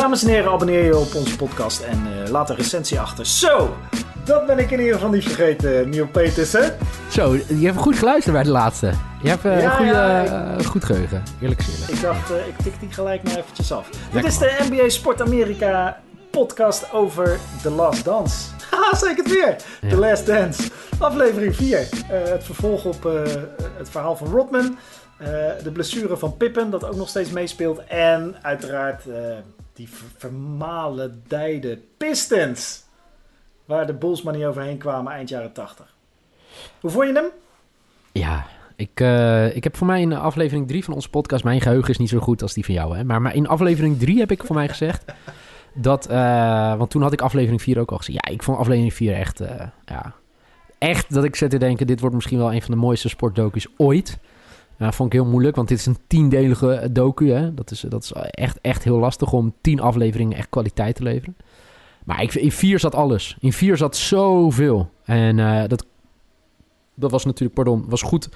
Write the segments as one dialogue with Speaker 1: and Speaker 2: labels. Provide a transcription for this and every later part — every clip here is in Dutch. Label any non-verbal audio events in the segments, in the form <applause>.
Speaker 1: Dames en heren, abonneer je op onze podcast en uh, laat een recensie achter. Zo, dat ben ik in ieder geval niet vergeten, Neil Petersen.
Speaker 2: Zo, je hebt goed geluisterd bij de laatste. Je hebt uh, ja, goede, ja, ik... uh, goed geheugen, eerlijk gezegd.
Speaker 1: Ik dacht, ik tik die gelijk maar eventjes af. Dit is de NBA Sport Amerika podcast over The Last Dance. <laughs> Haha, zeg ik het weer. The Last Dance. Aflevering 4. het vervolg op het verhaal van Rodman. De blessure van Pippen, dat ook nog steeds meespeelt. En uiteraard die vermalendijde Pistons. Waar de Bulls maar niet overheen kwamen eind jaren 80. Hoe vond je hem?
Speaker 2: Ja, ik, uh, ik heb voor mij in aflevering 3 van onze podcast... Mijn geheugen is niet zo goed als die van jou, hè. Maar, maar in aflevering 3 heb ik voor mij gezegd... dat, want toen had ik aflevering 4 ook al gezien. Ja, ik vond aflevering 4 echt, ja, echt dat ik zat te denken... dit wordt misschien wel een van de mooiste sportdocu's ooit... Vond ik heel moeilijk, want dit is een tiendelige docu. Hè? Dat, is, dat is echt, echt heel lastig om tien afleveringen echt kwaliteit te leveren. Maar in vier zat alles. In vier zat zoveel. En uh, dat, dat was natuurlijk, pardon, was goed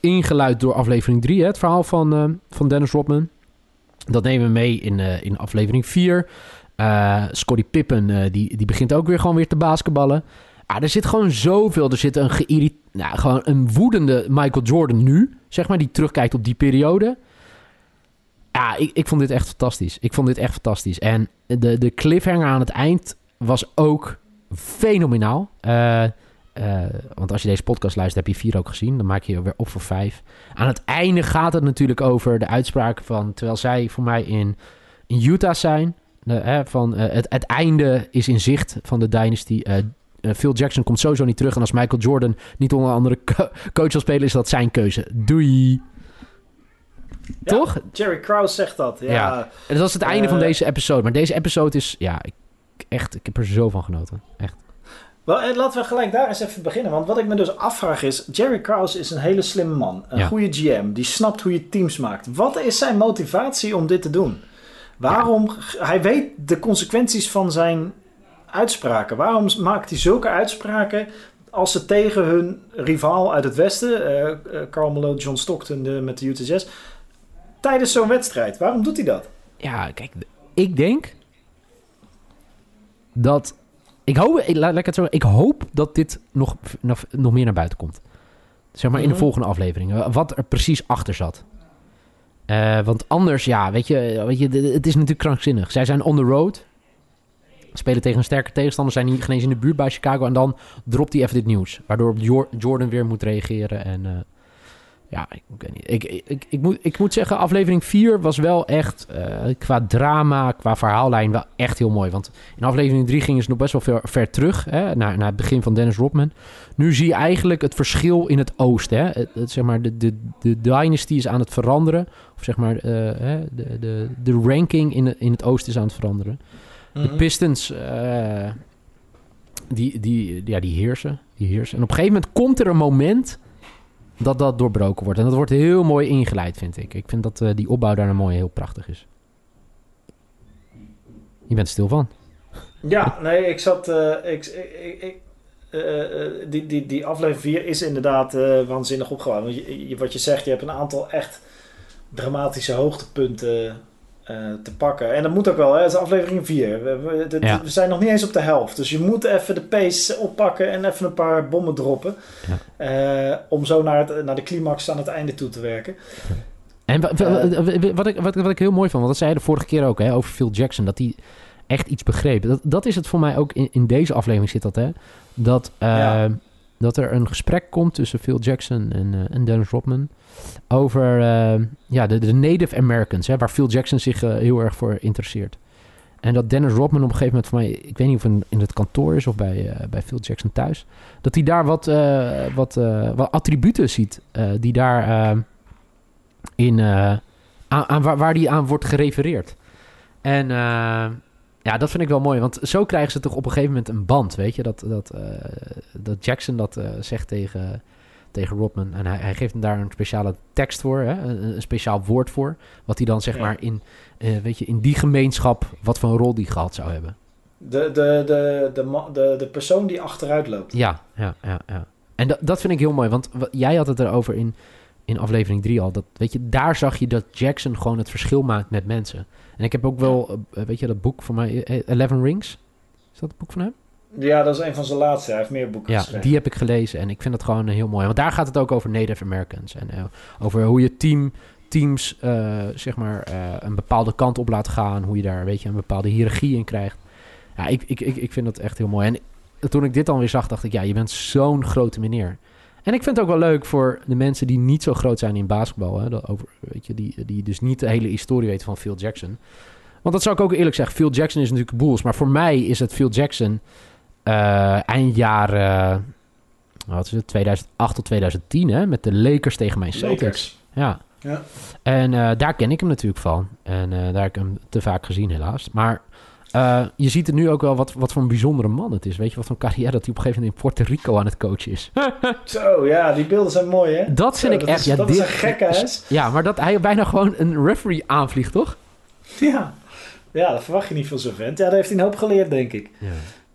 Speaker 2: ingeluid door aflevering 3. Het verhaal van, uh, van Dennis Rodman. Dat nemen we mee in, uh, in aflevering 4. Scottie Pippen, die, die begint ook weer gewoon weer te basketballen. Ah, er zit gewoon zoveel. Er zit een geïrriteerd, nou, gewoon een woedende Michael Jordan nu, zeg maar, die terugkijkt op die periode. Ja, ik, ik vond dit echt fantastisch. Ik vond dit echt fantastisch. En de, de cliffhanger aan het eind was ook fenomenaal. Uh, uh, want als je deze podcast luistert, heb je vier ook gezien. Dan maak je je weer op voor vijf. Aan het einde gaat het natuurlijk over de uitspraak van... terwijl zij voor mij in, in Utah zijn... Hè, van, uh, het, het einde is in zicht van de dynasty. Uh, Phil Jackson komt sowieso niet terug. En als Michael Jordan niet onder andere <laughs> co coach wil spelen, is dat zijn keuze. Doei.
Speaker 1: Ja,
Speaker 2: Toch?
Speaker 1: Jerry Krause zegt dat. Ja.
Speaker 2: ja. En dat was het einde van deze episode. Maar deze episode is, ja, ik, echt, ik heb er zo van genoten. Echt.
Speaker 1: Wel, laten we gelijk daar eens even beginnen. Want wat ik me dus afvraag is... Jerry Krause is een hele slimme man. Een ja. goede GM. Die snapt hoe je teams maakt. Wat is zijn motivatie om dit te doen? Waarom... Ja. Hij weet de consequenties van zijn uitspraken. Waarom maakt hij zulke uitspraken als ze tegen hun rivaal uit het westen, uh, uh, Carmelo John Stockton de, met de Utah Jazz, tijdens zo'n wedstrijd? Waarom doet hij dat?
Speaker 2: Ja, kijk, ik denk dat. Ik hoop, ik, laat, ik het zo ik hoop dat dit nog, nog, nog meer naar buiten komt. Zeg maar in de
Speaker 1: Mhm.
Speaker 2: volgende aflevering. Wat er precies achter zat. Uh, want anders, ja, weet je, weet je, het is natuurlijk krankzinnig. Zij zijn on the road. Spelen tegen een sterke tegenstander, zijn niet genees in de buurt bij Chicago. En dan dropt hij even dit nieuws. Waardoor Jordan weer moet reageren. En uh, ja, ik, weet niet. Ik, ik, ik, moet, ik moet zeggen, aflevering 4 was wel echt uh, qua drama, qua verhaallijn wel echt heel mooi. Want in aflevering 3 gingen ze nog best wel ver, terug, hè, naar, naar het begin van Dennis Rodman. Nu zie je eigenlijk het verschil in het oosten. Zeg maar, de, de, de dynasty is aan het veranderen. Of zeg maar, uh, de, de, de ranking in, in het oosten is aan het veranderen. De Pistons, uh, die, die, ja, die heersen, die heersen. En op een gegeven moment komt er een moment dat dat doorbroken wordt. En dat wordt heel mooi ingeleid, vind ik. Ik vind dat uh, die opbouw daar een mooi heel prachtig is. Je bent stil van.
Speaker 1: Ja, nee, ik zat... Uh, ik, ik, ik die, die, die aflevering 4 is inderdaad waanzinnig opgebouwd. Want je, je, wat je zegt, je hebt een aantal echt dramatische hoogtepunten te pakken. En dat moet ook wel, hè? Het is aflevering 4. We, we, de, ja. we, zijn nog niet eens op de helft. Dus je moet even de pace oppakken en even een paar bommen droppen. Ja. Uh, om zo naar, het, naar de climax aan het einde toe te werken.
Speaker 2: En wat, uh, wat, ik, wat, wat ik heel mooi vond, want dat zei je de vorige keer ook hè, over Phil Jackson, dat hij echt iets begreep. Dat, dat is het voor mij ook in, in deze aflevering zit dat, hè? Dat, ja. Dat er een gesprek komt tussen Phil Jackson en, en Dennis Rodman over uh, ja, de, Native Americans, hè, waar Phil Jackson zich uh, heel erg voor interesseert. En dat Dennis Rodman op een gegeven moment voor mij, ik weet niet of in, het kantoor is of bij, bij Phil Jackson thuis, dat hij daar wat, wat, wat attributen ziet die daar in, aan, aan, waar, waar die aan wordt gerefereerd. En ja, dat vind ik wel mooi, want zo krijgen ze toch op een gegeven moment een band, weet je, dat, dat, dat Jackson dat zegt tegen tegen Rodman. En hij, hij, geeft hem daar een speciale tekst voor, hè? Een, een, speciaal woord voor. Wat hij dan zeg ja. maar in, uh, weet je, in die gemeenschap, wat voor een rol die gehad zou hebben.
Speaker 1: De, de, de, de, de, de persoon die achteruit loopt.
Speaker 2: Ja, ja, ja. ja. En dat, dat vind ik heel mooi, want jij had het erover in, in aflevering 3 al. Dat, weet je, daar zag je dat Jackson gewoon het verschil maakt met mensen. En ik heb ook wel, eh, weet je, dat boek van mij, eh, Eleven Rings. Is dat het boek van hem?
Speaker 1: Ja, dat is een van zijn laatste. Hij heeft meer boeken
Speaker 2: Ja,
Speaker 1: geschreven.
Speaker 2: die heb ik gelezen en ik vind dat gewoon eh, heel mooi. Want daar gaat het ook over Native Americans. En eh, over hoe je team, teams eh, zeg maar, eh, een bepaalde kant op laat gaan. Hoe je daar weet je, een bepaalde hiërarchie in krijgt. Ja, ik, ik, ik, ik vind dat echt heel mooi. En toen ik dit dan weer zag, dacht ik, ja, je bent zo'n grote meneer. En ik vind het ook wel leuk voor de mensen die niet zo groot zijn in basketbal. Hè, dat over, weet je, die, die dus niet de hele historie weten van Phil Jackson. Want dat zou ik ook eerlijk zeggen. Phil Jackson is natuurlijk Bulls. Maar voor mij is het Phil Jackson eh eind jaren... Wat is het? 2008 tot 2010, hè? Met de Lakers tegen mijn Celtics.
Speaker 1: Lakers.
Speaker 2: Ja.
Speaker 1: Ja.
Speaker 2: En eh, daar ken ik hem natuurlijk van. En eh, daar heb ik hem te vaak gezien, helaas. Maar eh, je ziet er nu ook wel wat, wat voor een bijzondere man het is. Weet je, wat voor een carrière dat hij op een gegeven moment in Puerto Rico aan het coachen is. <laughs>
Speaker 1: Zo, ja, die beelden zijn mooi, hè?
Speaker 2: Dat vind
Speaker 1: Zo,
Speaker 2: ik
Speaker 1: dat
Speaker 2: echt...
Speaker 1: Is,
Speaker 2: ja,
Speaker 1: dat
Speaker 2: dit,
Speaker 1: is een gekke huis.
Speaker 2: Ja, maar dat hij bijna gewoon een referee aanvliegt, toch?
Speaker 1: Ja. ja, dat verwacht je niet van zo'n vent. Ja, daar heeft hij een hoop geleerd, denk ik.
Speaker 2: Ja.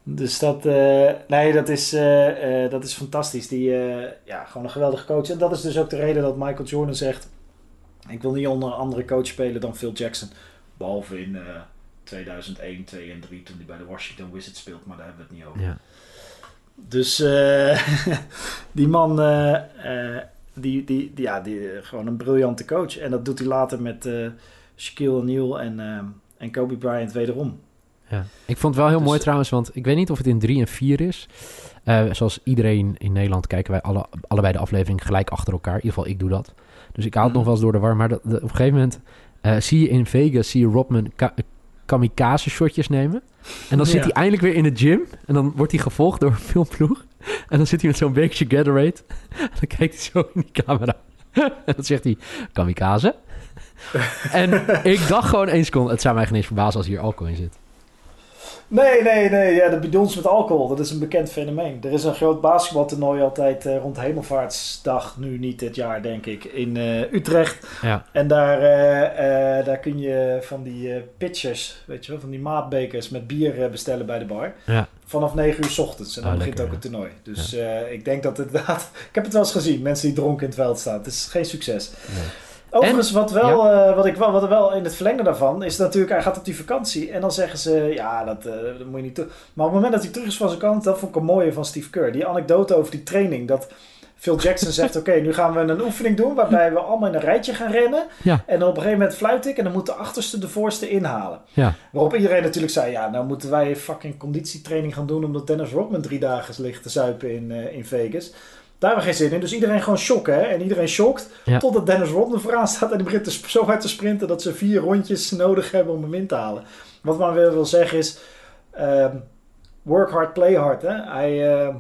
Speaker 1: Dus dat, eh, nee, dat is, eh, eh, dat is fantastisch. Die, eh, ja, gewoon een geweldige coach. En dat is dus ook de reden dat Michael Jordan zegt... Ik wil niet onder een andere coach spelen dan Phil Jackson. Behalve in eh 2001, 2 en 3 toen hij bij de Washington Wizards speelt. Maar daar hebben we het niet over.
Speaker 2: Ja.
Speaker 1: Dus eh, <laughs> die man, eh, eh, die, die, die, ja, die, gewoon een briljante coach. En dat doet hij later met Shaquille O'Neal en, en Kobe Bryant wederom.
Speaker 2: Ja. Ik vond het wel heel
Speaker 1: Dus-
Speaker 2: mooi trouwens, want ik weet niet of het in 3 en 4 is. Zoals iedereen in Nederland kijken wij alle, allebei de aflevering gelijk achter elkaar. In ieder geval, ik doe dat. Dus ik haal het
Speaker 1: Mhm.
Speaker 2: nog wel eens door de war. Maar dat, dat- op een gegeven moment zie je in Vegas, zie je Rodman ka- kamikaze shotjes nemen. En dan zit
Speaker 1: Ja.
Speaker 2: hij eindelijk weer in de gym. En dan wordt hij gevolgd door een filmploeg. En dan zit hij met zo'n bekertje Gatorade. <laughs> En dan kijkt hij zo in die camera. <laughs> En dan zegt hij, kamikaze. en ik dacht gewoon één seconde, het zou mij geen eens verbazen als hier alcohol in zit.
Speaker 1: Nee, nee, nee. Ja, de bidons met alcohol, dat is een bekend fenomeen. Er is een groot basketbaltoernooi altijd eh, rond Hemelvaartsdag, nu niet dit jaar denk ik, in eh, Utrecht.
Speaker 2: Ja.
Speaker 1: En daar, eh, daar kun je van die pitchers, weet je wel, van die maatbekers met bier bestellen bij de bar.
Speaker 2: Ja.
Speaker 1: Vanaf 9 uur s ochtends en dan
Speaker 2: Ah,
Speaker 1: begint
Speaker 2: lekker,
Speaker 1: ook het toernooi. Dus ik denk dat het <laughs> inderdaad... Ik heb het wel eens gezien, mensen die dronken in het veld staan. Het is geen succes.
Speaker 2: Nee.
Speaker 1: Overigens, wat, wel, eh, wat ik wel, wat er wel in het verlengde daarvan is natuurlijk, hij gaat op die vakantie en dan zeggen ze, ja, dat, eh, dat moet je niet doen. Maar op het moment dat hij terug is van zijn kant, dat vond ik een mooie van Steve Kerr. Die anekdote over die training, dat Phil Jackson zegt, <laughs> oké, nu gaan we een oefening doen waarbij we allemaal in een rijtje gaan rennen.
Speaker 2: Ja.
Speaker 1: En dan op een gegeven moment fluit ik en dan moet de achterste de voorste inhalen.
Speaker 2: Ja.
Speaker 1: Waarop iedereen natuurlijk zei, ja, nou moeten wij fucking conditietraining gaan doen omdat Dennis Rodman drie dagen ligt te zuipen in, eh, in Vegas. Daar hebben we geen zin in. Dus iedereen gewoon shocken, hè. En iedereen shokt.
Speaker 2: Ja.
Speaker 1: Totdat Dennis Rodman vooraan staat en die begint te zo hard te sprinten dat ze vier rondjes nodig hebben om hem in te halen. Wat maar weer wil zeggen is, ehm, work hard, play hard. Hè? Hij, ehm,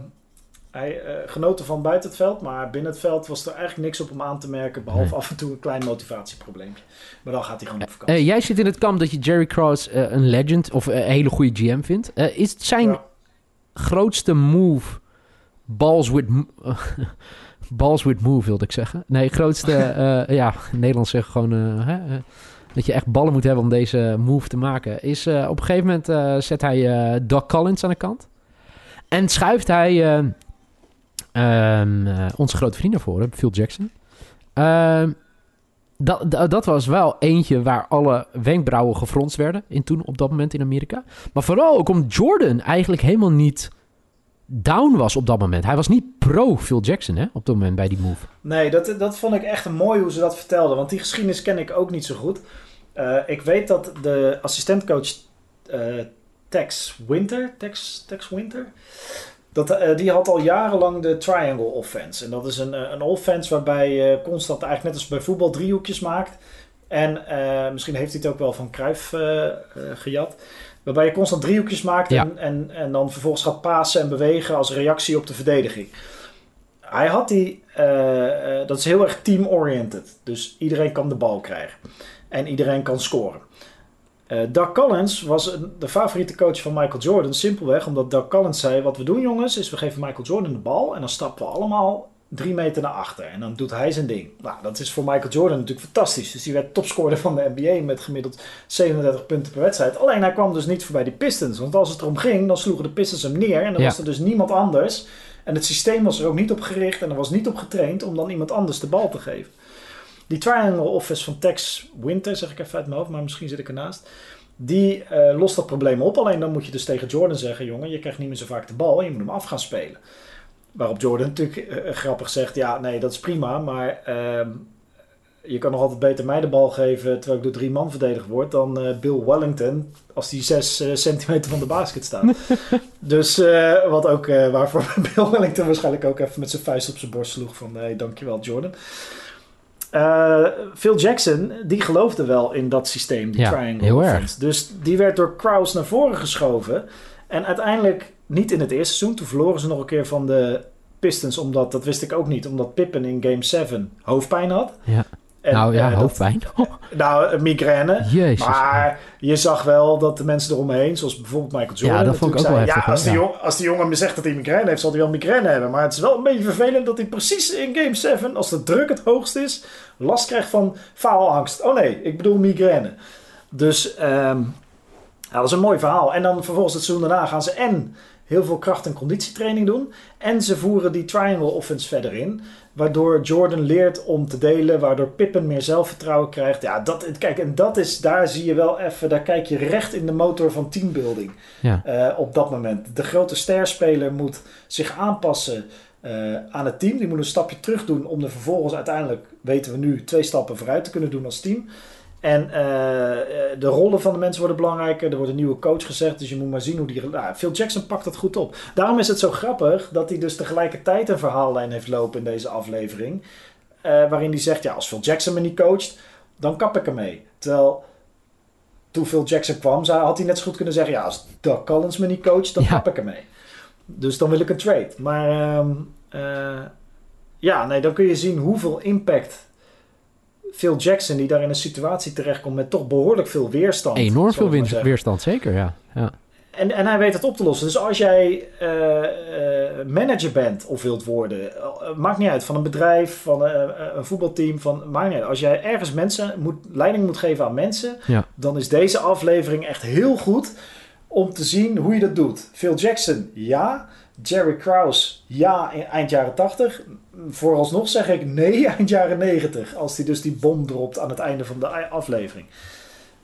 Speaker 1: hij eh, genoot ervan buiten het veld, maar binnen het veld was er eigenlijk niks op hem aan te merken, behalve
Speaker 2: Nee.
Speaker 1: af en toe een klein motivatieprobleempje. Maar dan gaat hij gewoon op vakantie.
Speaker 2: Eh, jij zit in het kamp dat je Jerry eh, een legend of eh, een hele goede GM vindt. Eh, is het zijn
Speaker 1: Ja.
Speaker 2: grootste move balls with <laughs> balls with move wilde ik zeggen? Nee, grootste <laughs> eh, ja, Nederlands zeggen gewoon eh, hè, eh, dat je echt ballen moet hebben om deze move te maken. Is op een gegeven moment eh, zet hij eh Doc Collins aan de kant en schuift hij eh, ehm, eh, onze grote vriend naar voren, Phil Jackson. Ehm, dat, dat, was wel eentje waar alle wenkbrauwen gefronst werden in toen op dat moment in Amerika. Maar vooral ook omdat Jordan eigenlijk helemaal niet down was op dat moment. Hij was niet pro Phil Jackson hè, op dat moment bij die move.
Speaker 1: Nee, dat, dat vond ik echt mooi hoe ze dat vertelden. Want die geschiedenis ken ik ook niet zo goed. Eh, ik weet dat de assistentcoach eh, Tex Winter, Tex, Tex Winter, dat, eh, die had al jarenlang de triangle offense. En dat is een, een offense waarbij constant eigenlijk net als bij voetbal driehoekjes maakt. En misschien heeft hij het ook wel van Cruijff gejat. Waarbij je constant driehoekjes maakt
Speaker 2: Ja.
Speaker 1: en, en, en dan vervolgens gaat pasen en bewegen als reactie op de verdediging. Hij had die, eh, eh, dat is heel erg team-oriented. Dus iedereen kan de bal krijgen. En iedereen kan scoren. Eh Doug Collins was een- de favoriete coach van Michael Jordan. Simpelweg omdat Doug Collins zei: Wat we doen, jongens, is we geven Michael Jordan de bal. En dan stappen we allemaal drie meter naar achter. En dan doet hij zijn ding. Nou, dat is voor Michael Jordan natuurlijk fantastisch. Dus die werd topscorer van de NBA met gemiddeld 37 punten per wedstrijd. Alleen hij kwam dus niet voorbij die Pistons. Want als het erom ging, dan sloegen de Pistons hem neer. En dan
Speaker 2: Ja.
Speaker 1: was er dus niemand anders En het systeem was er ook niet op gericht en er was niet op getraind om dan iemand anders de bal te geven. Die triangle office van Tex Winter, zeg ik even uit mijn hoofd, maar misschien zit ik ernaast. Die uh, lost dat probleem op. Alleen dan moet je dus tegen Jordan zeggen: jongen, je krijgt niet meer zo vaak de bal en je moet hem af gaan spelen. Waarop Jordan natuurlijk uh, grappig zegt: ja, nee, dat is prima, maar uh, je kan nog altijd beter mij de bal geven terwijl ik door drie man verdedigd word dan uh, Bill Wellington als die zes centimeter van de basket staat. <laughs> dus wat ook waarvoor <laughs> Bill Wellington waarschijnlijk ook even met zijn vuist op zijn borst sloeg van: hey, dankjewel, Jordan. Phil Jackson, die geloofde wel in dat systeem, die
Speaker 2: ja,
Speaker 1: triangle
Speaker 2: heel erg.
Speaker 1: Dus die werd door Kraus naar voren geschoven. En uiteindelijk niet in het eerste seizoen. Toen verloren ze nog een keer van de Pistons. Omdat, dat wist ik ook niet, omdat Pippen in game 7 hoofdpijn had.
Speaker 2: Ja.
Speaker 1: En,
Speaker 2: nou ja,
Speaker 1: eh, dat-
Speaker 2: hoofdpijn. <laughs>
Speaker 1: nou, migraine.
Speaker 2: Jezus.
Speaker 1: Maar je zag wel dat de mensen eromheen, zoals bijvoorbeeld Michael Jordan,
Speaker 2: Ja, dat vond ik ook wel heftig,
Speaker 1: ja, als, die als die jongen me zegt dat hij migraine heeft, zal hij wel migraine hebben. Maar het is wel een beetje vervelend dat hij precies in game 7, als de druk het hoogst is, last krijgt van faalangst. Oh nee, ik bedoel migraine. Dus ehm, ja, dat is een mooi verhaal. En dan vervolgens het seizoen daarna gaan ze en heel veel kracht- en conditietraining doen. En ze voeren die triangle offense verder in. Waardoor Jordan leert om te delen. Waardoor Pippen meer zelfvertrouwen krijgt. Ja, dat, kijk, en dat is, daar zie je wel even, daar kijk je recht in de motor van teambuilding.
Speaker 2: Ja.
Speaker 1: eh, op dat moment. De grote sterspeler moet zich aanpassen eh, aan het team. Die moet een stapje terug doen om er vervolgens uiteindelijk, weten we nu, twee stappen vooruit te kunnen doen als team. En eh, eh, de rollen van de mensen worden belangrijker. Er wordt een nieuwe coach gezegd. Dus je moet maar zien hoe die... Nou, Phil Jackson pakt dat goed op. Daarom is het zo grappig dat hij dus tegelijkertijd een verhaallijn heeft lopen in deze aflevering. eh, waarin hij zegt, ja, als Phil Jackson me niet coacht, dan kap ik ermee. Terwijl toen Phil Jackson kwam, had hij net zo goed kunnen zeggen, ja, als Doug Collins me niet coacht, dan
Speaker 2: Ja.
Speaker 1: kap ik ermee. Dus dan wil ik een trade. Maar ehm, eh, ja, nee, dan kun je zien hoeveel impact Phil Jackson, die daar in een situatie terechtkomt met toch behoorlijk veel weerstand.
Speaker 2: Enorm veel weerstand, zeker, ja. ja.
Speaker 1: En, en hij weet het op te lossen. Dus als jij eh, eh, manager bent of wilt worden, eh, maakt niet uit, van een bedrijf, van een voetbalteam, van, maakt niet uit. Als jij ergens mensen moet, leiding moet geven aan mensen,
Speaker 2: Ja.
Speaker 1: dan is deze aflevering echt heel goed om te zien hoe je dat doet. Phil Jackson, ja. Jerry Krause, ja, in eind jaren 80. Vooralsnog zeg ik nee, <laughs> eind jaren 90. Als hij dus die bom dropt aan het einde van de aflevering.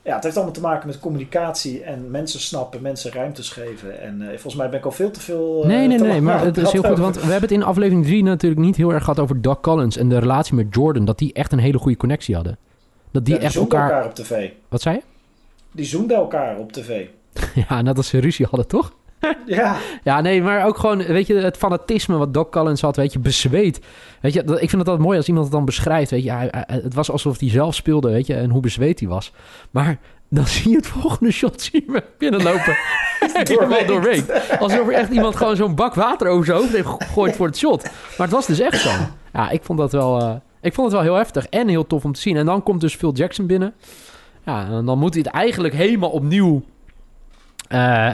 Speaker 1: Ja, het heeft allemaal te maken met communicatie en mensen snappen, mensen ruimtes geven. En eh, volgens mij ben ik al veel te veel. eh,
Speaker 2: Nee, nee, nee, maar het is heel goed, want we hebben het in aflevering 3 natuurlijk niet heel erg gehad over Doc Collins en de relatie met Jordan, dat die echt een hele goede connectie hadden. Dat die
Speaker 1: Ja,
Speaker 2: echt
Speaker 1: zoenden
Speaker 2: elkaar...
Speaker 1: elkaar op tv.
Speaker 2: Wat zei je?
Speaker 1: Die zoenden elkaar op tv. <laughs>
Speaker 2: Ja, net als ze ruzie hadden, toch? <laughs>
Speaker 1: Ja,
Speaker 2: Ja, nee, maar ook gewoon, weet je, het fanatisme wat Doc Collins had, weet je, bezweet. Weet je, dat, ik vind het altijd mooi als iemand het dan beschrijft, weet je. Hij, hij- het was alsof hij zelf speelde, weet je, en hoe bezweet hij was. Maar dan <laughs> zie je het volgende shot, zie je me binnenlopen. <laughs> Helemaal doorweekt. Alsof er echt iemand gewoon zo'n bak water over zijn hoofd heeft gegooid voor het shot. Maar het was dus echt zo. Ja, ik vond dat wel, eh, ik vond het wel heel heftig en heel tof om te zien. En dan komt dus Phil Jackson binnen. Ja, en dan moet hij het eigenlijk helemaal opnieuw eh,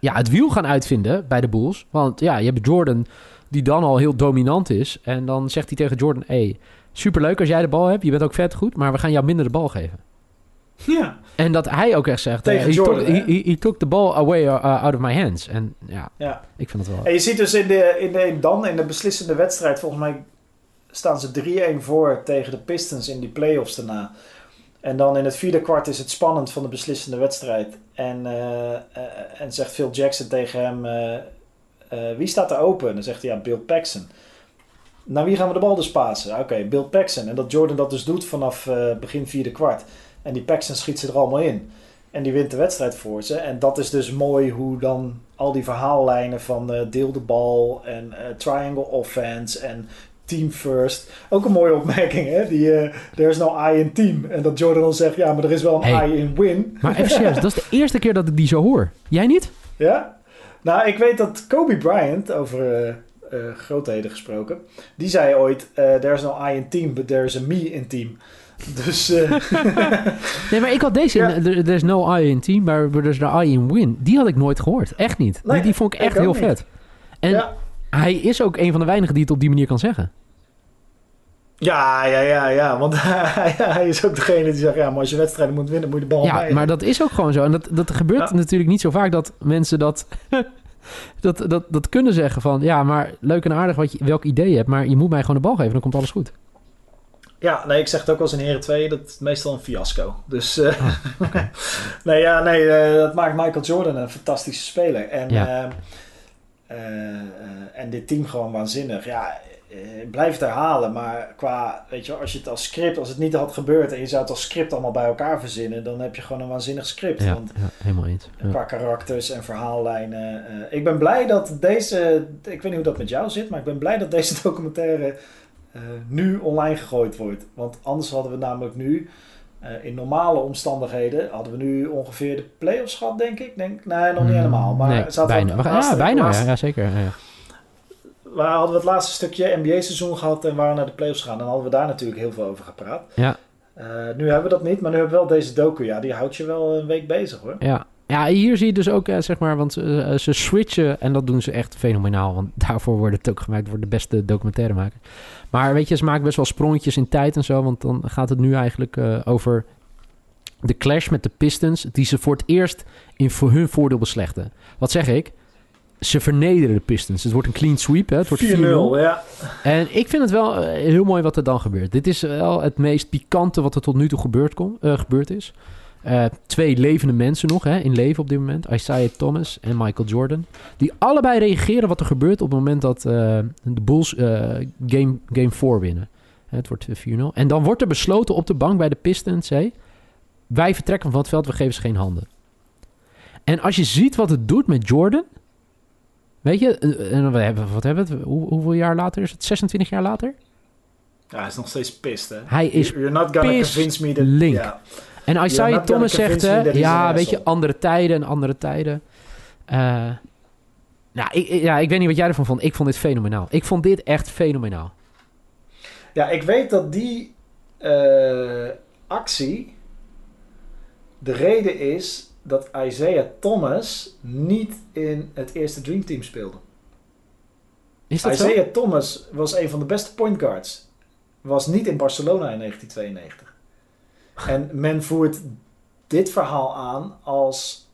Speaker 2: ja, het wiel gaan uitvinden bij de Bulls. Want ja, je hebt Jordan die dan al heel dominant is. En dan zegt hij tegen Jordan... Hey, superleuk als jij de bal hebt. Je bent ook vet goed. Maar we gaan jou minder de bal geven.
Speaker 1: ja.
Speaker 2: En dat hij ook echt zegt...
Speaker 1: Tegen
Speaker 2: eh, he,
Speaker 1: Jordan,
Speaker 2: took, he, he- took the ball away uh, out of my hands. En ja,
Speaker 1: ja.
Speaker 2: ik vind het wel...
Speaker 1: En je ziet dus in de, in de, dan in de beslissende wedstrijd, volgens mij staan ze 3-1 voor tegen de Pistons in die playoffs daarna. En dan in het vierde kwart is het spannend van de beslissende wedstrijd. En, eh, eh, en zegt Phil Jackson tegen hem, eh, wie staat er open? En dan zegt hij, ja, Bill Paxson. Naar wie gaan we de bal dus pasen? Oké, Bill Paxson. En dat Jordan dat dus doet vanaf begin vierde kwart. En die Paxson schiet ze er allemaal in. En die wint de wedstrijd voor ze. En dat is dus mooi hoe dan al die verhaallijnen van deel de bal en triangle offense en team first. Ook een mooie opmerking, hè? Die eh there's no I in team. En dat Jordan dan zegt, ja, maar er is wel een
Speaker 2: Hey.
Speaker 1: I in win.
Speaker 2: Maar even serieus, dat is de eerste keer dat ik die zo hoor. Jij niet?
Speaker 1: Ja? Nou, ik weet dat Kobe Bryant, over eh, eh, grootheden gesproken, die zei ooit, eh there's no I in team, but there's a me in team. Dus <laughs>
Speaker 2: Nee, maar ik had deze...
Speaker 1: Ja.
Speaker 2: in- there- There's no I in team, maar there's no I in win. Die had ik nooit gehoord. Echt niet.
Speaker 1: Nee,
Speaker 2: die, die vond ik echt heel
Speaker 1: niet.
Speaker 2: vet. En
Speaker 1: ja.
Speaker 2: hij is ook een van de weinigen die het op die manier kan zeggen.
Speaker 1: Ja, ja, ja, ja, want <laughs> hij, is ook degene die zegt, ja, maar als je wedstrijden moet winnen, moet je de bal
Speaker 2: Ja,
Speaker 1: bij
Speaker 2: maar dat is ook gewoon zo. En dat, dat gebeurt
Speaker 1: Ja.
Speaker 2: natuurlijk niet zo vaak dat mensen dat <laughs> dat, dat, dat kunnen zeggen van... Ja, maar leuk en aardig wat je, welk idee je hebt... maar je moet mij gewoon de bal geven, dan komt alles goed.
Speaker 1: Ja, nee, ik zeg het ook als in Heren 2, dat is meestal een fiasco. Dus uh, <laughs> nee, ja, nee, uh, dat maakt Michael Jordan een fantastische speler. En, ja. uh, en dit team gewoon waanzinnig. Ja, blijf het herhalen, maar qua, weet je, als je het als script, als het niet had gebeurd en je zou het als script allemaal bij elkaar verzinnen, dan heb je gewoon een waanzinnig script.
Speaker 2: Ja,
Speaker 1: want,
Speaker 2: ja helemaal eens.
Speaker 1: Qua karakters en verhaallijnen. ik ben blij dat deze, ik weet niet hoe dat met jou zit, maar ik ben blij dat deze <laughs> documentaire uh, nu online gegooid wordt. Want anders hadden we namelijk nu, uh, in normale omstandigheden, hadden we nu ongeveer de play-offs gehad, denk ik. Denk, nee, nog niet helemaal. Maar
Speaker 2: nee, bijna. We, ja, bijna, laatste, ja, zeker. Ja.
Speaker 1: We hadden we het laatste stukje NBA-seizoen gehad en waren naar de play-offs gegaan. Dan hadden we daar natuurlijk heel veel over gepraat.
Speaker 2: Ja.
Speaker 1: Uh, nu hebben we dat niet, maar nu hebben we wel deze docu. Ja, die houdt je wel een week bezig hoor.
Speaker 2: Ja, ja, hier zie je dus ook, zeg maar, want uh, ze switchen en dat doen ze echt fenomenaal. Want <laughs> daarvoor wordt het ook gemaakt door de beste documentairemaker. Maar weet je, ze maken best wel sprongetjes in tijd en zo. Want dan gaat het nu eigenlijk uh, over de clash met de Pistons. Die ze voor het eerst in voor hun voordeel beslechten. Wat zeg ik? Ze vernederen de Pistons. Het wordt een clean sweep. Hè? Het wordt 4-0.
Speaker 1: Ja.
Speaker 2: En ik vind het wel heel mooi wat er dan gebeurt. Dit is wel het meest pikante wat er tot nu toe gebeurd, kon, uh, gebeurd is. Uh, twee levende mensen nog hè, in leven op dit moment. Isaiah Thomas en Michael Jordan. Die allebei reageren wat er gebeurt op het moment dat uh, de Bulls game, game 4 winnen. Het wordt 4-0. En dan wordt er besloten op de bank bij de Pistons... Hey, wij vertrekken van het veld, we geven ze geen handen. En als je ziet wat het doet met Jordan... Weet je, en we hebben, wat hebben we het? Hoe, hoeveel jaar later is het? 26 jaar later?
Speaker 1: Ja, hij is nog steeds pist, hè?
Speaker 2: Hij is
Speaker 1: You're not gonna convince me that...
Speaker 2: link.
Speaker 1: Yeah.
Speaker 2: En Isaiah Thomas zegt, hè, ja, weet je, andere tijden en andere tijden. Uh, nou, ik, ja, ik weet niet wat jij ervan vond. Ik vond dit fenomenaal. Ik vond dit echt fenomenaal.
Speaker 1: Ja, ik weet dat die uh, actie de reden is dat Isaiah Thomas niet in het eerste Dream Team speelde.
Speaker 2: Is dat
Speaker 1: Isaiah
Speaker 2: zo?
Speaker 1: Thomas was een van de beste point guards. Was niet in Barcelona in 1992. En men voert dit verhaal aan als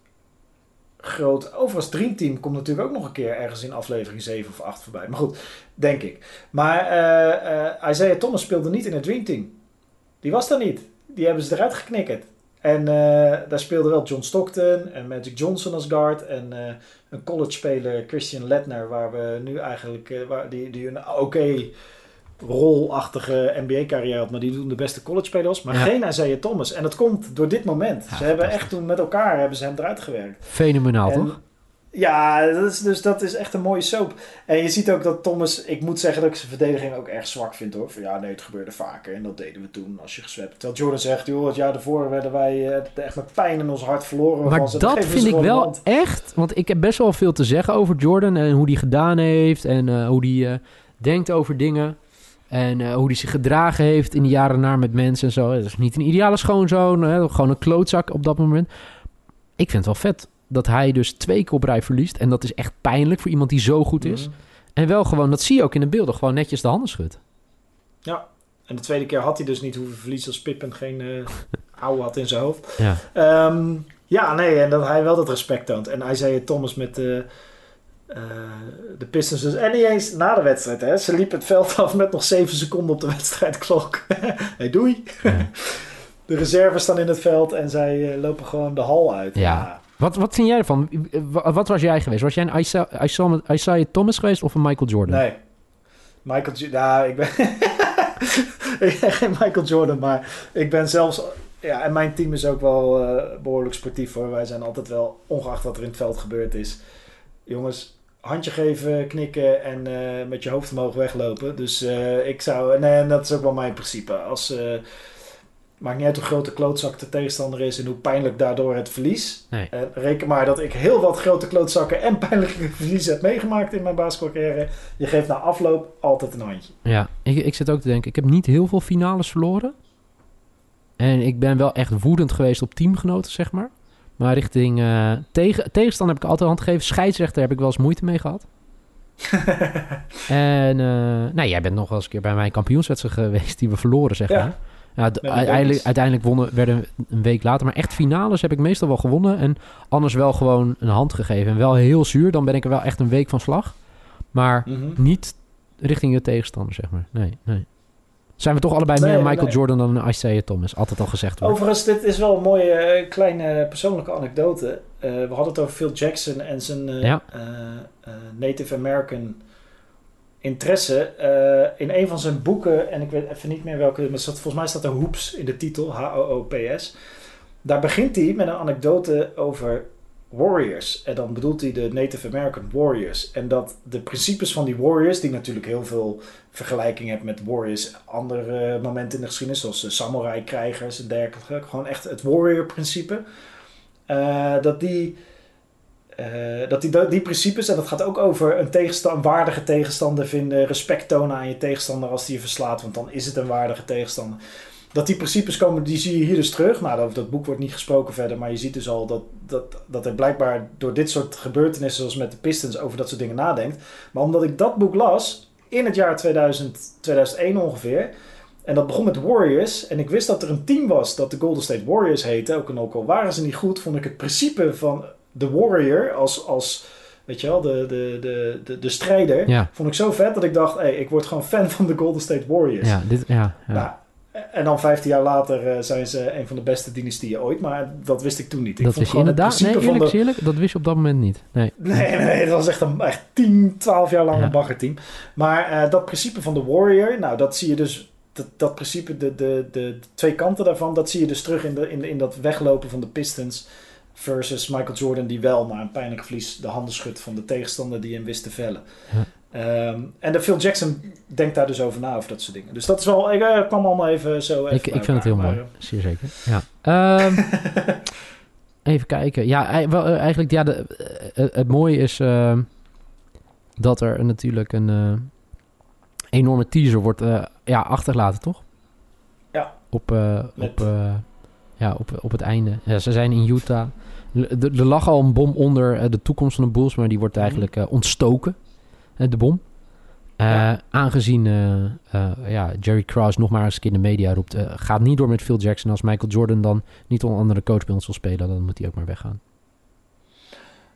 Speaker 1: groot. Overigens, Dream Team komt natuurlijk ook nog een keer ergens in aflevering 7 of 8 voorbij. Maar goed, denk ik. Maar uh, uh, Isaiah Thomas speelde niet in het Dream Team. Die was daar niet. Die hebben ze eruit geknikkerd. En uh, daar speelde wel John Stockton en Magic Johnson als guard. En een college speler, Christian Ledner, waar we nu eigenlijk. waar, die, die een oké. Okay rolachtige NBA-carrière had, maar die doen de beste college-spelers. Maar ja. geen Isaiah Thomas. En dat komt door dit moment. Ze hebben echt toen met elkaar hebben ze hem eruit gewerkt.
Speaker 2: Fenomenaal, en, toch?
Speaker 1: Ja, dat is, dus dat is echt een mooie soap. En je ziet ook dat Thomas, ik moet zeggen dat ik zijn verdediging ook erg zwak vind hoor. Van, ja, nee, het gebeurde vaker en dat deden we toen als je geswept. Terwijl Jordan zegt, joh, het jaar daarvoor werden wij uh, echt met pijn in ons hart verloren.
Speaker 2: Maar dat vind ik wel echt, want ik heb best wel veel te zeggen over Jordan en hoe die gedaan heeft en uh, hoe die uh, denkt over dingen. En uh, hoe hij zich gedragen heeft in de jaren na met mensen en zo. Het is niet een ideale schoonzoon. Hè? Gewoon een klootzak op dat moment. Ik vind het wel vet dat hij dus twee keer op rij verliest. En dat is echt pijnlijk voor iemand die zo goed is. Mm. En wel gewoon, dat zie je ook in de beelden, gewoon netjes de handen schudt.
Speaker 1: Ja, en de tweede keer had hij dus niet hoeven verliezen als Pippen geen uh, <laughs> ouwe had in zijn hoofd.
Speaker 2: Ja.
Speaker 1: Um, ja, nee, en dat hij wel dat respect toont. En Isaiah Thomas met... Uh, uh, de Pistons dus. En niet eens na de wedstrijd. Hè. Ze liepen het veld af met nog 7 seconden op de wedstrijdklok. <laughs> hey, doei. Ja. <laughs> De reserves staan in het veld en zij uh, lopen gewoon de hal uit.
Speaker 2: Ja. ja. Wat, wat vind jij ervan? Wat was jij geweest? Was jij een Isaiah, Isaiah, Thomas geweest of een Michael Jordan?
Speaker 1: Nee. Michael Jordan. Nou, ik ben... <laughs> ik ben geen Michael Jordan, maar ik ben zelfs... Ja, en mijn team is ook wel uh, behoorlijk sportief hoor. Wij zijn altijd wel, ongeacht wat er in het veld gebeurd is... Jongens, handje geven, knikken en uh, met je hoofd omhoog weglopen. Dus uh, ik zou, nee, en dat is ook wel mijn principe. Als, maakt niet uit hoe groot de klootzak de tegenstander is en hoe pijnlijk daardoor het verlies.
Speaker 2: Nee.
Speaker 1: reken maar dat ik heel wat grote klootzakken en pijnlijke <laughs> verliezen heb meegemaakt in mijn basketbalcarrière. Je geeft na afloop altijd een handje.
Speaker 2: Ja, ik, ik zit ook te denken, ik heb niet heel veel finales verloren. En ik ben wel echt woedend geweest op teamgenoten, zeg maar. Maar richting uh, tegen, tegenstander heb ik altijd hand gegeven. Scheidsrechter heb ik wel eens moeite mee gehad. <laughs> en uh, nou, jij bent nog wel eens een keer bij mijn kampioenswedstrijd geweest die we verloren, zeg maar. Ja, uiteindelijk, uiteindelijk wonnen werden een week later. Maar echt finales heb ik meestal wel gewonnen. En anders wel gewoon een hand gegeven. En wel heel zuur. Dan ben ik er wel echt een week van slag. Maar
Speaker 1: Mhm.
Speaker 2: niet richting de tegenstander, zeg maar. Nee, nee. Zijn we toch allebei
Speaker 1: Nee,
Speaker 2: meer Michael
Speaker 1: nee.
Speaker 2: Jordan dan Isaiah Thomas? Altijd al gezegd wordt.
Speaker 1: Overigens, dit is wel een mooie eh, kleine persoonlijke anekdote. Eh, we hadden het over Phil Jackson en zijn
Speaker 2: Ja.
Speaker 1: eh, Native American interesse. Eh, in een van zijn boeken, en ik weet even niet meer welke, maar volgens mij staat er Hoops in de titel, H-O-O-P-S. Daar begint hij met een anekdote over warriors. En dan bedoelt hij de Native American warriors. En dat de principes van die warriors, die natuurlijk heel veel vergelijking hebben met warriors, andere momenten in de geschiedenis, zoals eh, samurai-krijgers en dergelijke. Gewoon echt het warrior-principe. Eh, dat die, eh, dat die, die principes, en dat gaat ook over een, tegenstander, een waardige tegenstander vinden, respect tonen aan je tegenstander als die je verslaat, want dan is het een waardige tegenstander. Dat die principes komen, die zie je hier dus terug. Nou, over dat boek wordt niet gesproken verder, maar je ziet dus al dat, dat, dat er blijkbaar door dit soort gebeurtenissen, zoals met de Pistons, over dat soort dingen nadenkt. Maar omdat ik dat boek las, in het jaar 2000, 2001 ongeveer, en dat begon met Warriors. En ik wist dat er een team was dat de Golden State Warriors heette. Ook al waren ze niet goed, vond ik het principe van de Warrior als, als weet je wel, de, de, de, de, de strijder.
Speaker 2: Ja.
Speaker 1: Vond ik zo vet dat ik dacht, hey, ik word gewoon fan van de Golden State Warriors.
Speaker 2: Ja, dit, ja, ja.
Speaker 1: Nou, en dan 15 jaar later eh, zijn ze een van de beste dynastieën ooit. Maar dat wist ik toen niet. Ik
Speaker 2: dat
Speaker 1: vond
Speaker 2: wist je inderdaad. Nee, eerlijk,
Speaker 1: de,
Speaker 2: eerlijk, dat wist je op dat moment niet. Nee.
Speaker 1: Nee, nee, dat was echt een echt 10, 12 jaar lang
Speaker 2: Ja.
Speaker 1: een baggerteam. Maar eh, dat principe van de Warrior, nou, dat zie je dus. Dat, dat principe, de, de, de, de twee kanten daarvan, dat zie je dus terug in, de, in, de- in dat weglopen van de Pistons. Versus Michael Jordan, die wel na een pijnlijk verlies de handen schudt van de tegenstander die hem wist te vellen.
Speaker 2: Ja.
Speaker 1: Ehm, en de Phil Jackson denkt daar dus over na, over dat soort dingen. Dus dat is wel, ik eh, kwam allemaal even zo. Even
Speaker 2: Ik, ik vind het heel mooi. Zeer zeker. Ja. Ehm, <laughs> even kijken. Ja, wel, eh, eigenlijk, ja, de, eh, het mooie is ehm, dat er natuurlijk een enorme teaser wordt ja, achtergelaten, toch?
Speaker 1: Ja.
Speaker 2: Op, op, ja, op, op het einde. Ja, ze zijn in Utah. Er lag al een bom onder eh, de toekomst van de Bulls, maar die wordt
Speaker 1: Mhm.
Speaker 2: eigenlijk eh, ontstoken, de bom. Eh,
Speaker 1: Ja.
Speaker 2: Aangezien ja, Jerry Krause nog maar eens een keer in de media roept... gaat niet door met Phil Jackson. Als Michael Jordan dan niet onder andere coach bij ons wil spelen... dan moet hij ook maar weggaan.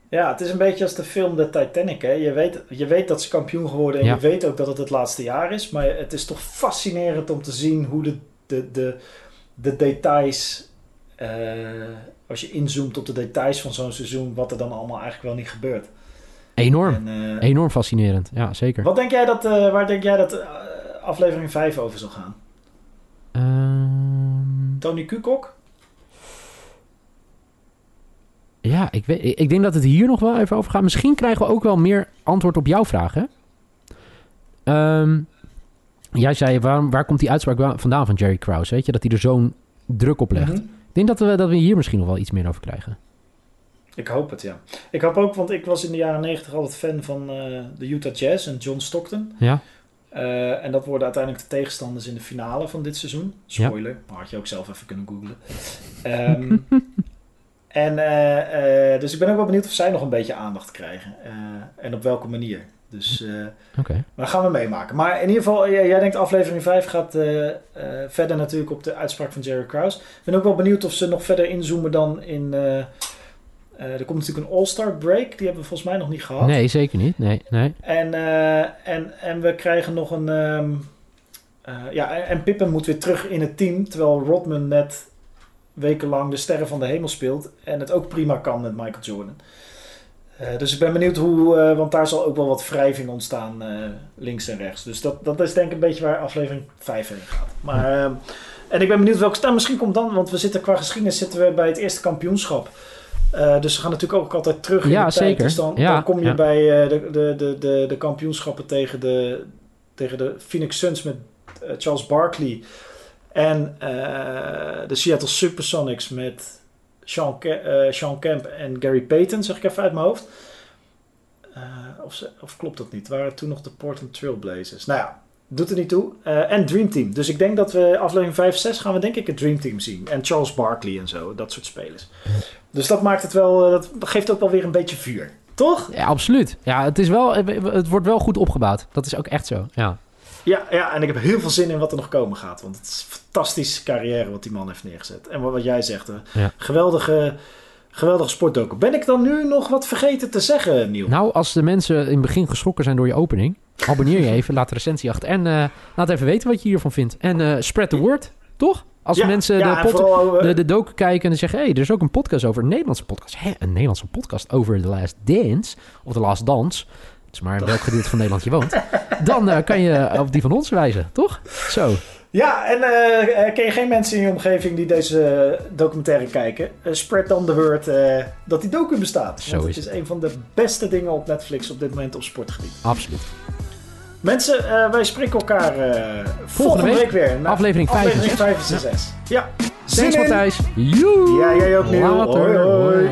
Speaker 1: Ja, het is een beetje als de film The Titanic. Hè? Je, weet, je weet dat ze kampioen geworden en
Speaker 2: Ja.
Speaker 1: je weet ook dat het het laatste jaar is. Maar het is toch fascinerend om te zien hoe de, de, de, de details. Eh, als je inzoomt op de details van zo'n seizoen, wat er dan allemaal eigenlijk wel niet gebeurt.
Speaker 2: Enorm.
Speaker 1: En, eh,
Speaker 2: Enorm fascinerend. Ja, zeker.
Speaker 1: wat denk jij dat, eh, waar denk jij dat aflevering 5 over zal gaan?
Speaker 2: Ehm,
Speaker 1: Tony Kukok?
Speaker 2: ja, ik, weet, ik denk dat het hier nog wel even over gaat. Misschien krijgen we ook wel meer antwoord op jouw vraag, hè? Ehm, jij zei, waar, waar komt die uitspraak vandaan van Jerry Krause? Weet je, dat hij er zo'n druk op legt.
Speaker 1: Mhm.
Speaker 2: Ik denk dat we, dat we hier misschien nog wel iets meer over krijgen.
Speaker 1: Ik hoop het, ja. Ik hoop ook, want ik was in de jaren 90 altijd fan van eh, de Utah Jazz en John Stockton.
Speaker 2: Ja?
Speaker 1: Eh, en dat worden uiteindelijk de tegenstanders in de finale van dit seizoen. Spoiler, maar had je ook zelf even kunnen googlen. Ehm, <laughs> en eh, dus ik ben ook wel benieuwd of zij nog een beetje aandacht krijgen. En op welke manier. Dus,
Speaker 2: Oké.
Speaker 1: maar gaan we meemaken. Maar in ieder geval, jij, jij denkt aflevering 5 gaat eh, eh, verder natuurlijk op de uitspraak van Jerry Krause. Ik ben ook wel benieuwd of ze nog verder inzoomen dan in... er komt natuurlijk een All-Star break. Die hebben we volgens mij nog niet gehad.
Speaker 2: Nee, zeker niet. Nee, nee.
Speaker 1: En, en, en we krijgen nog een. ehm, eh, ja, en- en Pippen moet weer terug in het team. Terwijl Rodman net wekenlang de sterren van de hemel speelt. En het ook prima kan met Michael Jordan. Eh, dus ik ben benieuwd hoe. eh, want daar zal ook wel wat wrijving ontstaan. eh, links en rechts. Dus dat, dat is denk ik een beetje waar aflevering 5 heen gaat. Maar. en ik ben benieuwd welke staan. Misschien komt dan. Want we zitten qua geschiedenis zitten we bij het eerste kampioenschap. Dus we gaan natuurlijk ook altijd terug in
Speaker 2: Ja,
Speaker 1: de tijd.
Speaker 2: zeker.
Speaker 1: Dus dan,
Speaker 2: Ja,
Speaker 1: dan kom je
Speaker 2: ja.
Speaker 1: bij de, de, de, de, de kampioenschappen tegen de, tegen de Phoenix Suns met Charles Barkley. En de Seattle Supersonics met Sean, Ke- eh, Kemp en Gary Payton, zeg ik even uit mijn hoofd. Eh, of, of klopt dat niet? Waren toen nog de Portland Trailblazers? Nou ja, doet er niet toe. Eh, en Dream Team. Dus ik denk dat we aflevering 5 6 gaan we denk ik het Dream Team zien. En Charles Barkley en zo, dat soort spelers. Dus dat maakt het wel, dat geeft ook wel weer een beetje vuur. Toch?
Speaker 2: Ja, absoluut. Ja, het, is wel, het wordt wel goed opgebouwd. Dat is ook echt zo. Ja.
Speaker 1: Ja, ja, en ik heb heel veel zin in wat er nog komen gaat. Want het is een fantastische carrière wat die man heeft neergezet. En wat, wat jij zegt, hè,
Speaker 2: Ja.
Speaker 1: geweldige, geweldige. Ben ik dan nu nog wat vergeten te zeggen, Niel?
Speaker 2: Nou, als de mensen in het begin geschrokken zijn door je opening, abonneer je even, <laughs> laat de recensie achter en eh, laat even weten wat je hiervan vindt. En eh, spread the word, toch? Als
Speaker 1: ja,
Speaker 2: mensen de,
Speaker 1: en
Speaker 2: pod-
Speaker 1: vooral, eh,
Speaker 2: de, de docu kijken en zeggen... hé, hey, er is ook een podcast over... een Nederlandse podcast. Hè, een Nederlandse podcast over The Last Dance. Of The Last Dance. Maar in welk gedeelte van Nederland je woont. Dan eh, kan je op die van ons wijzen, toch? Zo.
Speaker 1: Ja, en eh, eh, ken je geen mensen in je omgeving die deze eh, documentaire kijken? Eh, spread dan de word eh, dat die docu bestaat.
Speaker 2: Zo
Speaker 1: Want
Speaker 2: is
Speaker 1: het is een van de beste dingen op Netflix op dit moment op sportgebied.
Speaker 2: Absoluut.
Speaker 1: Mensen, eh, wij spreken elkaar eh, volgende,
Speaker 2: week.
Speaker 1: week, weer. Na-
Speaker 2: Aflevering vijf en
Speaker 1: aflevering
Speaker 2: zes.
Speaker 1: 5 en 6. Ja. Zin
Speaker 2: Thanks
Speaker 1: in.
Speaker 2: Matthijs. Joe.
Speaker 1: Ja, jij ook, Niel.
Speaker 2: Later.
Speaker 1: Hoi.
Speaker 2: Hoi.